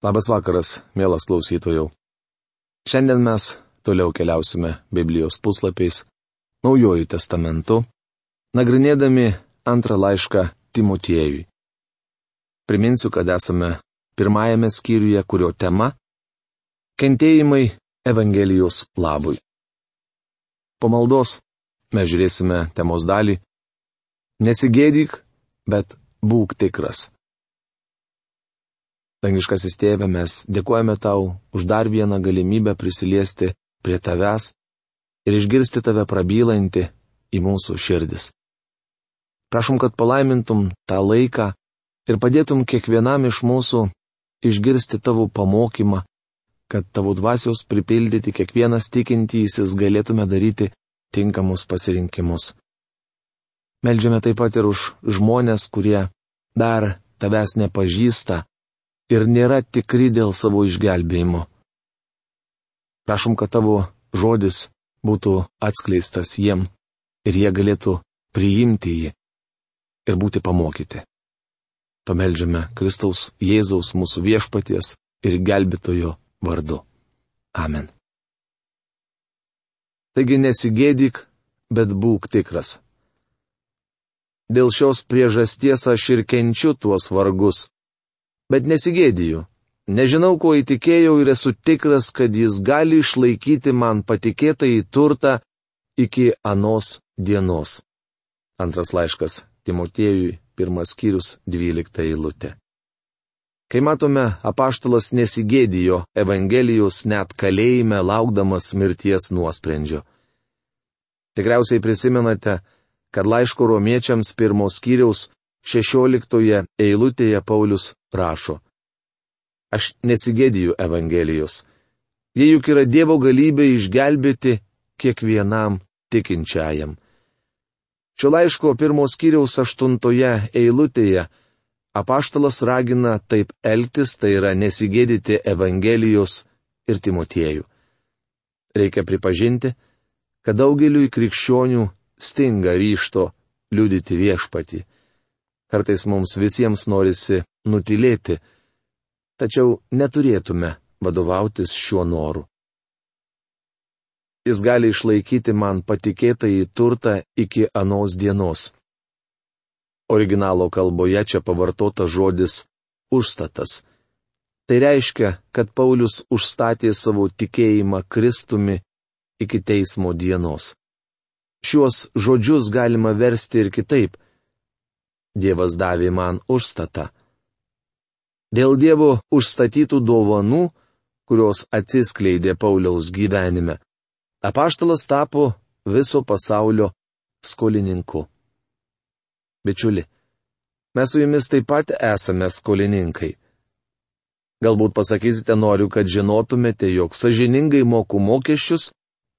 Labas vakaras, mielas klausytojų. Šiandien mes toliau keliausime Biblijos puslapiais, Naujojų testamentu, nagrinėdami antrą laišką Timotiejui. Priminsiu, kad esame pirmajame skyriuje, kurio tema - kentėjimai Evangelijos labui. Po maldos mes žiūrėsime temos dalį - Nesigėdyk, bet būk tikras. Dangiškasis tėve, mes dėkojame tau už dar vieną galimybę prisiliesti prie tavęs ir išgirsti tave prabylantį į mūsų širdis. Prašom, kad palaimintum tą laiką ir padėtum kiekvienam iš mūsų išgirsti tavo pamokymą, kad tavo dvasios pripildyti kiekvienas tikintysis galėtume daryti tinkamus pasirinkimus. Meldžiame taip pat ir už žmonės, kurie dar tavęs nepažįsta ir nėra tikri dėl savo išgelbėjimo. Prašom, kad tavo žodis būtų atskleistas jiem ir jie galėtų priimti jį ir būti pamokyti. Pameldžiame Kristaus Jėzaus mūsų viešpaties ir gelbėtojo vardu. Amen. Taigi nesigėdyk, bet būk tikras. Dėl šios priežasties aš ir kenčiu tuos vargus, bet nesigėdiju. Nežinau, kuo įtikėjau ir esu tikras, kad jis gali išlaikyti man patikėtą į turtą iki anos dienos. Antras laiškas Timotiejui, pirmas skyrius, dvylikta eilutė. Kai matome, apaštalas nesigėdijo Evangelijos net kalėjime laukdamas mirties nuosprendžio. Tikriausiai prisimenate, kad laiško romiečiams pirmos skyriaus šešioliktoje eilutėje Paulius rašo. Aš nesigėdiju Evangelijos. Jie juk yra Dievo galybė išgelbėti kiekvienam tikinčiajam. Šio laiško pirmos kiriaus aštuntoje eilutėje apaštalas ragina taip elgtis, tai yra nesigėdyti Evangelijos ir Timotiejų. Reikia pripažinti, kad daugeliui krikščionių stinga ryšto liudyti viešpatį. Kartais mums visiems norisi nutilėti, tačiau neturėtume vadovautis šiuo noru. Jis gali išlaikyti man patikėtą į turtą iki anos dienos. Originalo kalboje čia pavartota žodis užstatas. Tai reiškia, kad Paulius užstatė savo tikėjimą Kristumi iki teismo dienos. Šiuos žodžius galima versti ir kitaip Dievas davė man užstatą. Dėl Dievo užstatytų dovanų, kurios atsiskleidė Pauliaus gyvenime, apaštalas tapo viso pasaulio skolininku. Bičiuli, mes su jumis taip pat esame skolininkai. Galbūt pasakysite, noriu, kad žinotumėte, jog sažiningai moku mokesčius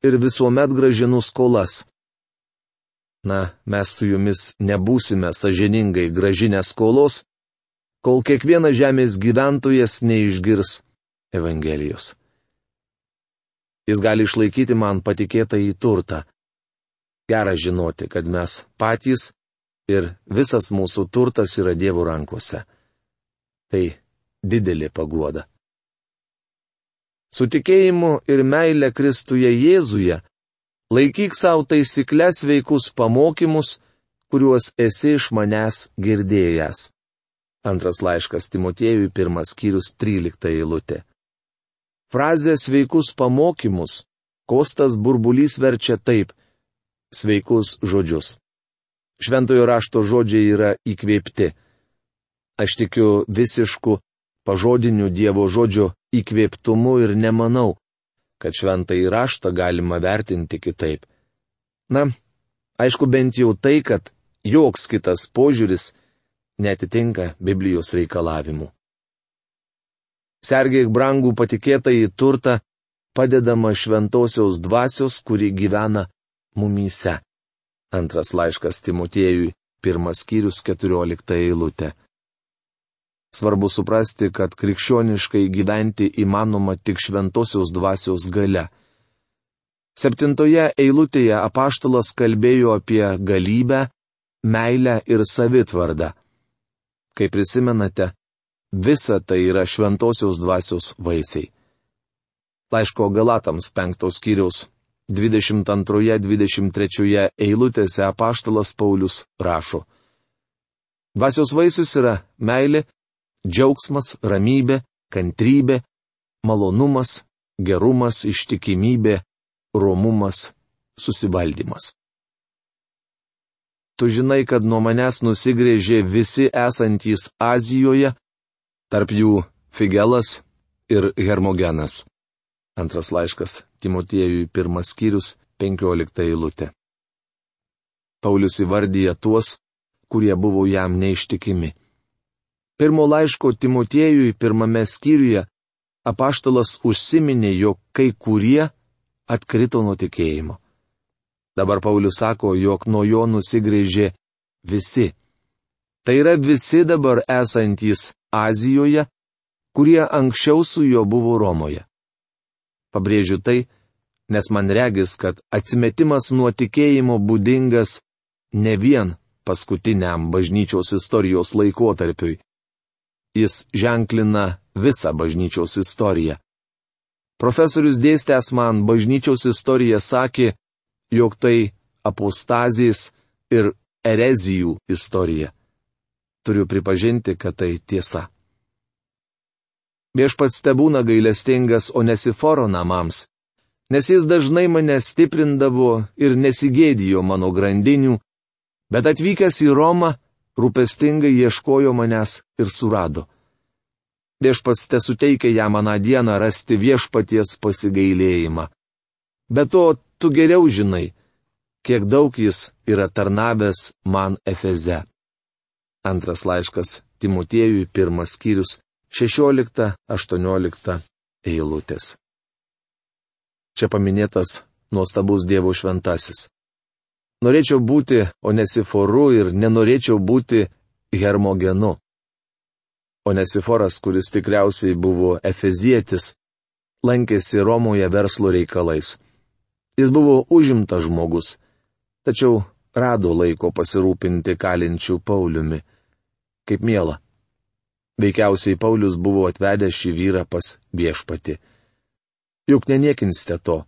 ir visuomet gražinu skolas. Na, mes su jumis nebūsime sažiningai gražinę skolos, kol kiekvienas žemės gyventojas neišgirs Evangelijos. Jis gali išlaikyti man patikėtą į turtą. Gera žinoti, kad mes patys ir visas mūsų turtas yra Dievo rankose. Tai didelė paguoda. Su tikėjimu ir meile Kristuje Jėzuje Laikyk savo taisyklės veikus pamokymus, kuriuos esi iš manęs girdėjęs. Antras laiškas Timotiejui, pirmas skyrius, trylikta eilutė. Frazė sveikus pamokymus Kostas burbulys verčia taip - sveikus žodžius. Šventojo rašto žodžiai yra įkvėpti. Aš tikiu visišku pažodiniu Dievo žodžio įkvėptumu ir nemanau, kad šventą įraštą galima vertinti kitaip. Na, aišku bent jau tai, kad joks kitas požiūris netitinka Biblijos reikalavimų. Sergiai brangų patikėtą į turtą, padedama šventosios dvasios, kuri gyvena mumyse. Antras laiškas Timotiejui, pirmas skyrius, keturiolikta eilutė. Svarbu suprasti, kad krikščioniškai gyventi įmanoma tik šventosios dvasios gale. Septintoje eilutėje apaštalas kalbėjo apie galybę, meilę ir savitvardą. Kaip prisimenate, visa tai yra šventosios dvasios vaisiai. Laiško Galatams penktos skyriaus 22-23 eilutėse apaštalas Paulius rašo. Dvasios vaisius yra meilė, džiaugsmas, ramybė, kantrybė, malonumas, gerumas, ištikimybė, romumas, susivaldymas. Tu žinai, kad nuo manęs nusigrėžė visi esantys Azijoje, tarp jų Figelas ir Hermogenas. Antras laiškas Timotiejui pirmas skyrius, penkiolikta eilutė. Paulius įvardyja tuos, kurie buvo jam neištikimi. Pirmo laiško Timotiejui pirmame skyriuje apaštalas užsiminė, jog kai kurie atkrito nuo tikėjimo. Dabar Paulius sako, jog nuo jo nusigrėžė visi. Tai yra visi dabar esantys Azijoje, kurie anksčiau su juo buvo Romoje. Pabrėžiu tai, nes man regis, kad atsimetimas nuo tikėjimo būdingas ne vien paskutiniam bažnyčios istorijos laikotarpiui. Jis ženklina visą bažnyčios istoriją. Profesorius dėstęs man bažnyčios istoriją sakė, jog tai apostazijas ir erezijų istorija. Turiu pripažinti, kad tai tiesa. Viešpats tebūna gailestingas Onesiforo namams, nes jis dažnai mane stiprindavo ir nesigėdijo mano grandinių, bet atvykęs į Romą, rūpestingai ieškojo manęs ir surado. Viešpats te suteikia jam aną dieną rasti viešpaties pasigailėjimą. Be to, tu geriau žinai, kiek daug jis yra tarnavęs man Efeze. Antras laiškas Timotiejui pirmas skyrius 16-18 eilutės. Čia paminėtas nuostabus Dievo šventasis. Norėčiau būti Onesiforu ir nenorėčiau būti Hermogenu. Onesiforas, kuris tikriausiai buvo efezietis, lankėsi Romoje verslo reikalais. Jis buvo užimtas žmogus, tačiau rado laiko pasirūpinti kalinčių Pauliumi. Kaip mėla. Veikiausiai Paulius buvo atvedęs šį vyrą pas viešpati. Juk neniekinsite to,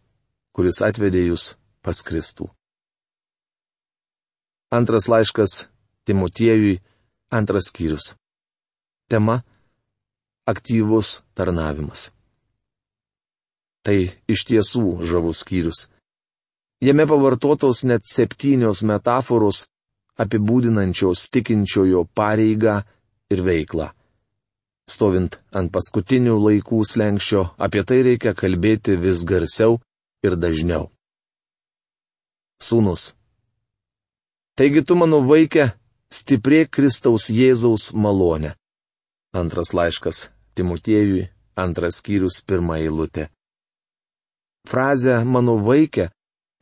kuris atvedė jūs pas Kristų. Antras laiškas Timotiejui, antras skyrius. Tema - aktyvus tarnavimas. Tai iš tiesų žavus skyrius. Jame pavartotos net septynios metaforos apibūdinančios tikinčiojo pareigą ir veiklą. Stovint ant paskutinių laikų slengščio, apie tai reikia kalbėti vis garsiau ir dažniau. Sūnus. Taigi tu mano vaikė, stiprė Kristaus Jėzaus malonė. Antras laiškas Timotiejui, antras skyrius, pirmą eilutę. Frazę mano vaikė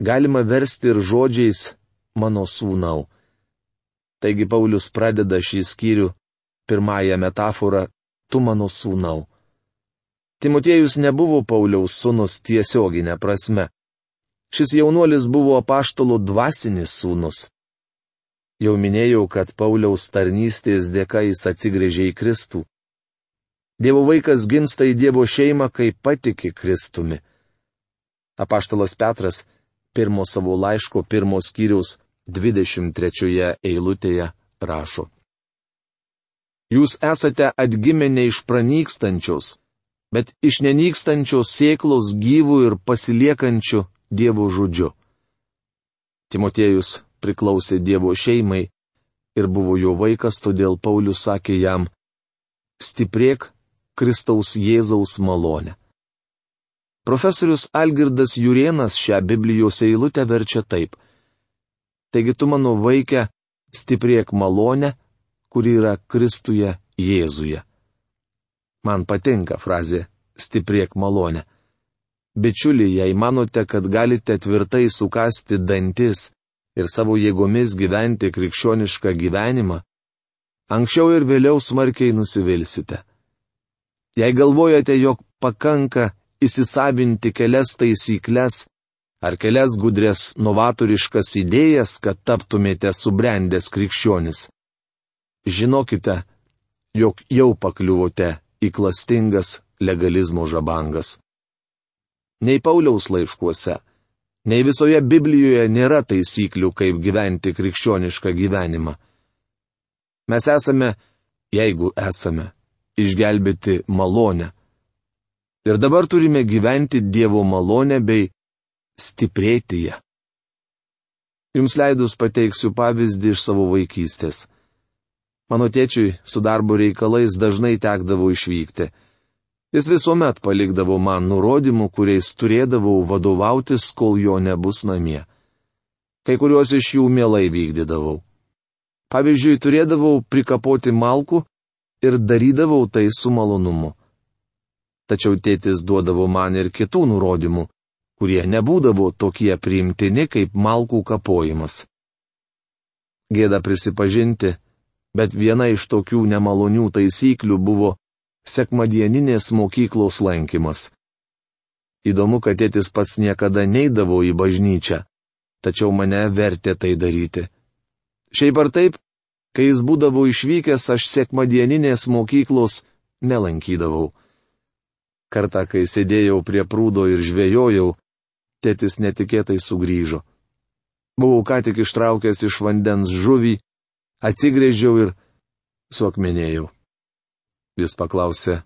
galima versti ir žodžiais mano sūnau. Taigi Paulius pradeda šį skyrių pirmąją metaforą tu mano sūnau. Timotiejus nebuvo Pauliaus sūnus tiesioginė prasme. Šis jaunuolis buvo apaštalų dvasinis sūnus. Jau minėjau, kad Pauliaus tarnystės dėka jis atsigrėžė į Kristų. Dievo vaikas gimsta į Dievo šeimą, kai patiki Kristumi. Apaštalas Petras pirmo savo laiško pirmos skyriaus 23 eilutėje rašo. Jūs esate atgimę ne iš pranykstančios, bet iš nenykstančios sėklos gyvų ir pasiliekančių Dievo žodžiu. Timotiejus priklausė Dievo šeimai ir buvo jo vaikas, todėl Paulius sakė jam - stiprėk Kristaus Jėzaus malonę. Profesorius Algirdas Jurienas šią Biblijos eilutę verčia taip. Taigi tu mano vaikė, stiprėk malonę, kuri yra Kristuje Jėzuje. Man patinka frazė stipriek malonė. Bičiuliai, jei manote, kad galite tvirtai sukasti dantis ir savo jėgomis gyventi krikščionišką gyvenimą, anksčiau ir vėliau smarkiai nusivilsite. Jei galvojate, jog pakanka įsisavinti kelias taisyklės ar kelias gudrės novatoriškas idėjas, kad taptumėte subrendęs krikščionis, Žinokite, jog jau pakliuvote į klastingas legalizmo žabangas. Nei Pauliaus laiškuose, nei visoje Biblijoje nėra taisyklių, kaip gyventi krikščionišką gyvenimą. Mes esame, jeigu esame, išgelbėti malonę. Ir dabar turime gyventi Dievo malonę bei stiprėti ją. Jums leidus pateiksiu pavyzdį iš savo vaikystės. Mano tėčiui su darbo reikalais dažnai tekdavo išvykti. Jis visuomet palikdavo man nurodymų, kuriais turėdavau vadovautis, kol jo nebus namie. Kai kuriuos iš jų mielai vykdydavau. Pavyzdžiui, turėdavau prikapoti malkų ir darydavau tai su malonumu. Tačiau tėtis duodavo man ir kitų nurodymų, kurie nebūdavo tokie priimtini kaip malkų kapojimas. Gėda prisipažinti, bet viena iš tokių nemalonių taisyklių buvo sekmadieninės mokyklos lankymas. Įdomu, kad tėtis pats niekada neidavo į bažnyčią, tačiau mane vertė tai daryti. Šiaip ar taip, Kai jis būdavo išvykęs, aš sekmadieninės mokyklos nelankydavau. Kartą, kai sėdėjau prie prūdo ir žvėjojau, tėtis netikėtai sugrįžo. Buvau ką tik ištraukęs iš vandens žuvį, atsigrėžiau ir suakmenėjau. Jis paklausė,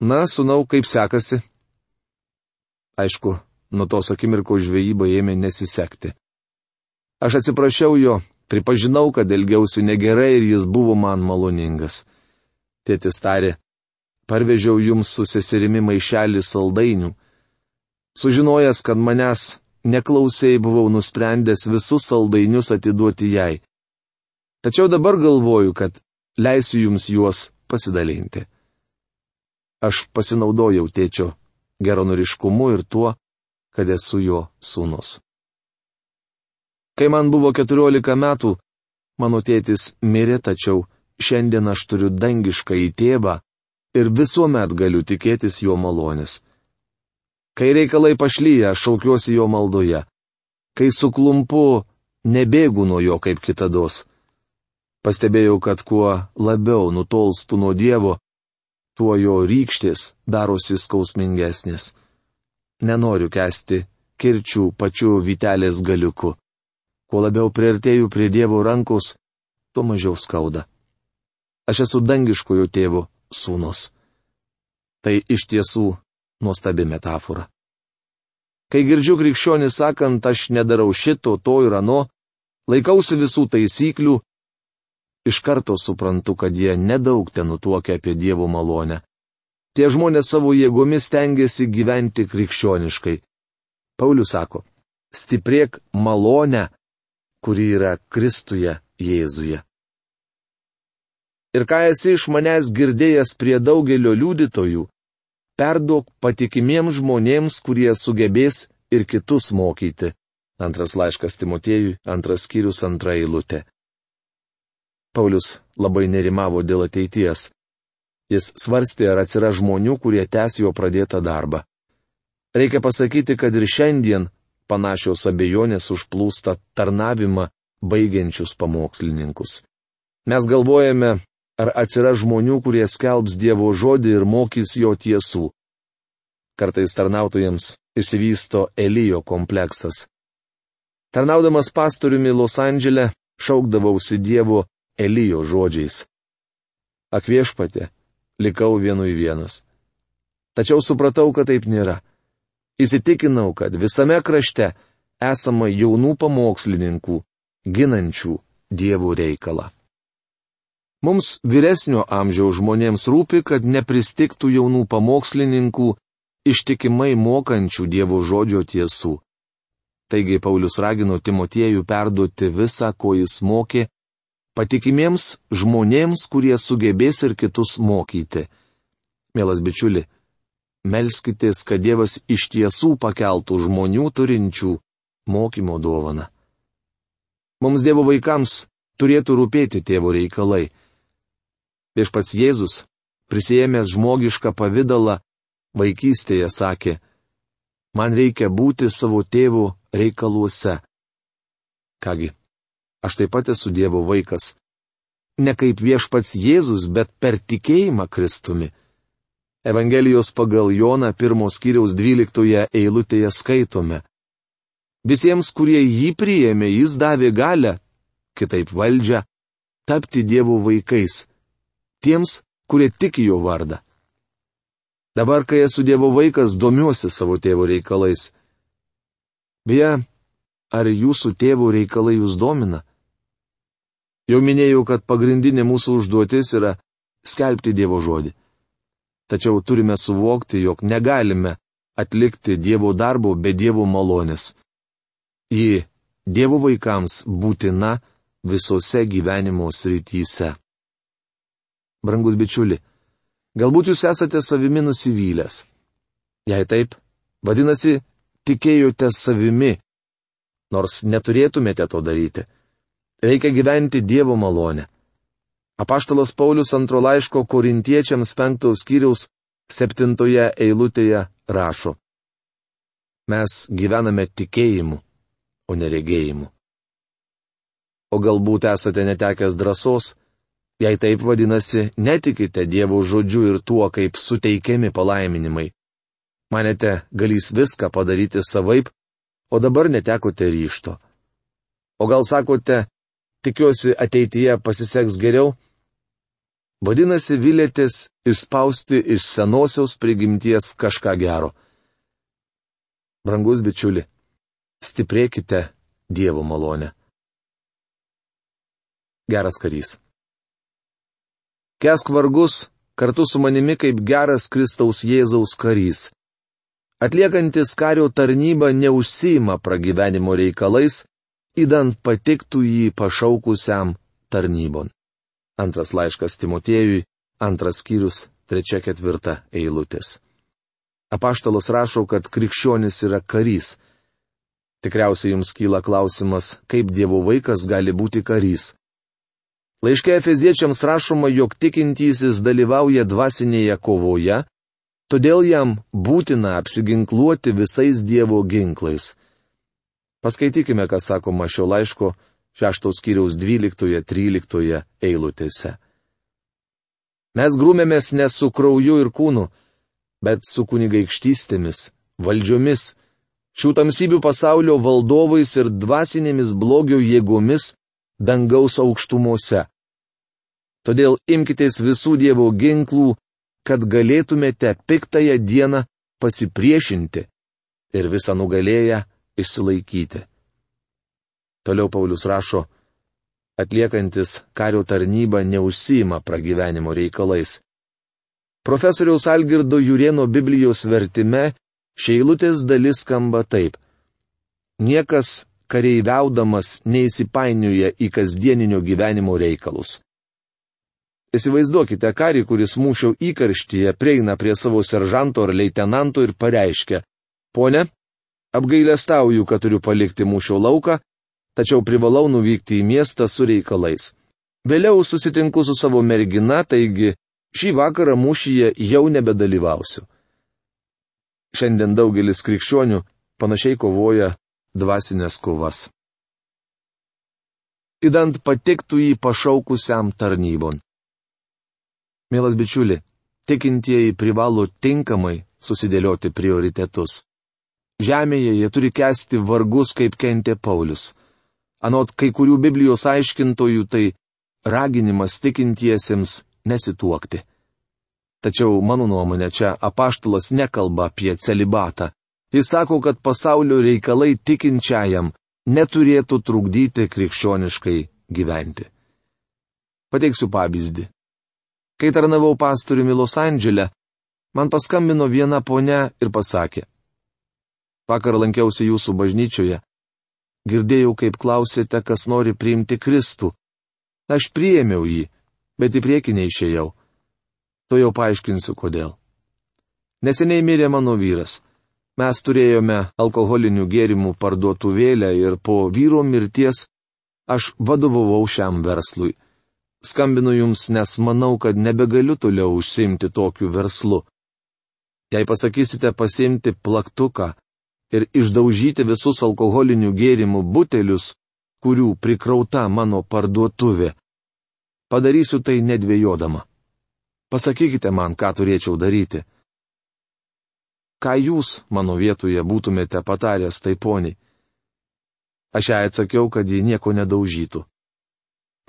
Na, sunau, kaip sekasi? Aišku, nuo tos akimirkos žvejyba ėmė nesisekti. Aš atsiprašiau jo, Pripažinau, kad elgiausi negerai ir jis buvo man maloningas. Tėtis tarė, parvežiau jums su seserimi maišelį saldainių. Sužinojęs, kad manęs neklausėjai, buvau nusprendęs visus saldainius atiduoti jai. Tačiau dabar galvoju, kad leisiu jums juos pasidalinti. Aš pasinaudojau tėčio geronoriškumu ir tuo, kad esu jo sūnus. Kai man buvo 14 metų, mano tėtis mirė, tačiau šiandien aš turiu dangišką į tėvą ir visuomet galiu tikėtis jo malonės. Kai reikalai pašlyja, šaukiuosi jo maldoje. Kai suklumpu, nebėgu nuo jo kaip kitados. Pastebėjau, kad kuo labiau nutolstu nuo Dievo, tuo jo rykštės darosi skausmingesnės. Nenoriu kesti kirčių pačiu vitelės galiuku. Kuo labiau priartėju prie Dievo rankos, tuo mažiau skauda. Aš esu dangiškojo tėvo sūnus. Tai iš tiesų nuostabi metafora. Kai girdžiu krikščionį sakant, aš nedarau šito, to ir ano, laikausi visų taisyklių, iš karto suprantu, kad jie nedaug ten nutuokia apie Dievo malonę. Tie žmonės savo jėgomis tengiasi gyventi krikščioniškai. Paulius sako, stiprėk malonę, kuri yra Kristuje Jėzuje. Ir ką esi iš manęs girdėjęs prie daugelio liudytojų, perduok patikimiems žmonėms, kurie sugebės ir kitus mokyti. Antras laiškas Timotiejui, antras skyrius, antra eilutė. Paulius labai nerimavo dėl ateities. Jis svarstė, ar atsiras žmonių, kurie tęs jo pradėtą darbą. Reikia pasakyti, kad ir šiandien panašios abejonės užplūsta tarnavimą baigiančius pamokslininkus. Mes galvojame, ar atsiras žmonių, kurie skelbs Dievo žodį ir mokys jo tiesų. Kartais tarnautojams išsivysto Elijo kompleksas. Tarnaudamas pastoriumi Los Andželė, šaukdavausi Dievo Elijo žodžiais. Akviešpatė, likau vienui vienas. Tačiau supratau, kad taip nėra. Įsitikinau, kad visame krašte esama jaunų pamokslininkų, ginančių dievų reikalą. Mums vyresnio amžiaus žmonėms rūpi, kad nepristiktų jaunų pamokslininkų, ištikimai mokančių Dievo žodžio tiesų. Taigi Paulius ragino Timotiejų perduoti visą, ko jis mokė, patikimiems žmonėms, kurie sugebės ir kitus mokyti. Mielas bičiuli, melskitės, kad Dievas iš tiesų pakeltų žmonių turinčių mokymo dovaną. Mums Dievo vaikams turėtų rūpėti tėvo reikalai. Viešpats Jėzus, prisėmęs žmogišką pavydalą, vaikystėje sakė, man reikia būti savo tėvo reikaluose. Kągi, aš taip pat esu Dievo vaikas. ne kaip viešpats Jėzus, bet per tikėjimą Kristumi. Evangelijos pagal Joną pirmos kiriaus dvyliktoje eilutėje skaitome. Visiems, kurie jį priėmė, jis davė galę, kitaip valdžią, tapti Dievo vaikais. Tiems, kurie tiki jo vardą. Dabar, kai esu Dievo vaikas, domiuosi savo tėvo reikalais. Beje, ar jūsų tėvo reikalai jūs domina? Jau minėjau, kad pagrindinė mūsų užduotis yra skelbti Dievo žodį. Tačiau turime suvokti, jog negalime atlikti Dievo darbo be Dievo malonės. Ji Dievo vaikams būtina visose gyvenimo srityse. Brangus bičiuli, Galbūt jūs esate savimi nusivylęs. Jei taip, vadinasi, tikėjote savimi, nors neturėtumėte to daryti. Reikia gyventi Dievo malonę. Apaštalas Paulius antro laiško korintiečiams penktos skyriaus septintoje eilutėje rašo. Mes gyvename tikėjimu, o neregėjimu. O galbūt esate netekęs drąsos, Jei taip vadinasi, netikite Dievo žodžiu ir tuo, kaip suteikiami palaiminimai. Manėte, galys viską padaryti savaip, o dabar netekote ryšto. O gal sakote, tikiuosi ateityje pasiseks geriau? Vadinasi, vilėtės išspausti iš senosios prigimties kažką gero. Brangus bičiuli, stiprėkite Dievo malonę. Geras karys. Kesk vargus kartu su manimi kaip geras Kristaus Jėzaus karys. Atliekantis kario tarnybą neužsima pragyvenimo reikalais, įdant patiktų jį pašaukusiam tarnybon. Antras laiškas Timotiejui, antras skyrius, trečia ketvirta eilutės. Apaštalas rašo, kad krikščionis yra karys. Tikriausiai jums kyla klausimas, kaip Dievo vaikas gali būti karys. Laiške Efeziečiams rašoma, jog tikintysis dalyvauja dvasinėje kovoje, todėl jam būtina apsiginkluoti visais Dievo ginklais. Paskaitykime, ką sakoma šio laiško 6 skyriaus 12-13 eilutėse. Mes grūmėmės ne su krauju ir kūnu, bet su kunigaikštystėmis, valdžiomis, šių tamsybių pasaulio valdovais ir dvasinėmis blogio jėgomis dangaus aukštumose. Todėl imkitės visų Dievo ginklų, kad galėtumėte piktąją dieną pasipriešinti ir visą nugalėję išsilaikyti. Toliau Paulius rašo, atliekantis kario tarnybą neužsima pragyvenimo reikalais. Profesoriaus Algirdo Jurieno Biblijos vertime šeilutės dalis skamba taip. Niekas kareiviaudamas neįsipainioja į kasdieninio gyvenimo reikalus. Įsivaizduokite karį, kuris mūšio įkarštyje prieina prie savo seržanto ar leitenanto ir pareiškia, ponė, apgailestauju, kad turiu palikti mūšio lauką, tačiau privalau nuvykti į miestą su reikalais. Vėliau susitinku su savo mergina, taigi šį vakarą mūšyje jau nebedalyvausiu. Šiandien daugelis krikščionių panašiai kovoja dvasinės kovas. Įdant patiktų jį pašaukusiam tarnybon. Mielas bičiuli, tikintieji privalo tinkamai susidėlioti prioritetus. Žemėje jie turi kesti vargus, kaip kentė Paulius. Anot kai kurių Biblijos aiškintojų tai raginimas tikintiesiems nesituokti. Tačiau mano nuomonė čia apaštulas nekalba apie celibatą. Jis sako, kad pasaulio reikalai tikinčiajam neturėtų trukdyti krikščioniškai gyventi. Pateiksiu pavyzdį. Kai tarnavau pastoriumi Los Andželė, man paskambino viena ponia ir pasakė. Vakar lankiausi jūsų bažnyčioje. Girdėjau, kaip klausėte, kas nori priimti Kristų. Aš priėmiau jį, bet į priekį neišėjau. To jau paaiškinsiu, kodėl. Neseniai mirė mano vyras. Mes turėjome alkoholinių gėrimų parduotuvėlę ir po vyro mirties aš vadovavau šiam verslui. Skambinu jums, nes manau, kad nebegaliu toliau užsimti tokiu verslu. Jei pasakysite pasimti plaktuką ir išdaužyti visus alkoholinių gėrimų butelius, kurių prikrauta mano parduotuvė, padarysiu tai nedvėjodama. Pasakykite man, ką turėčiau daryti. Ką jūs mano vietoje būtumėte pataręs tai poniai? Aš jai atsakiau, kad ji nieko nedaužytų.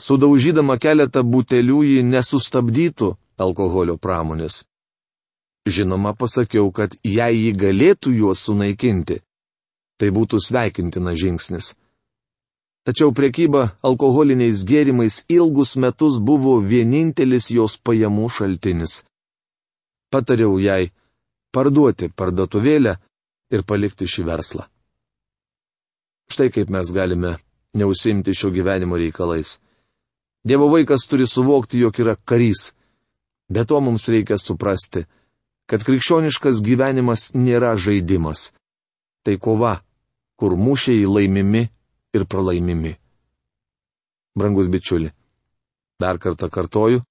Sudaužydama keletą butelių ji nesustabdytų alkoholio pramonės. Žinoma, pasakiau, kad jei ji galėtų juos sunaikinti, tai būtų sveikintina žingsnis. Tačiau priekyba alkoholiniais gėrimais ilgus metus buvo vienintelis jos pajamų šaltinis. Patariau jai parduoti parduotuvėlę ir palikti šį verslą. Štai kaip mes galime neusimti šio gyvenimo reikalais. Dievo vaikas turi suvokti, jog yra karys. Be to mums reikia suprasti, kad krikščioniškas gyvenimas nėra žaidimas. Tai kova, kur mūšiai laimimi ir pralaimimi. Brangus bičiuli, dar kartą kartoju,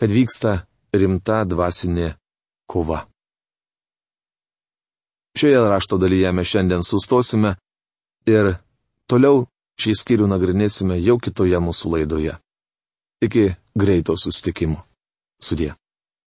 kad vyksta rimta dvasinė kova. Šioje rašto dalyje mes šiandien sustosime ir toliau šį skyrių nagrinėsime jau kitoje mūsų laidoje. Iki greito susitikimo. Sudie.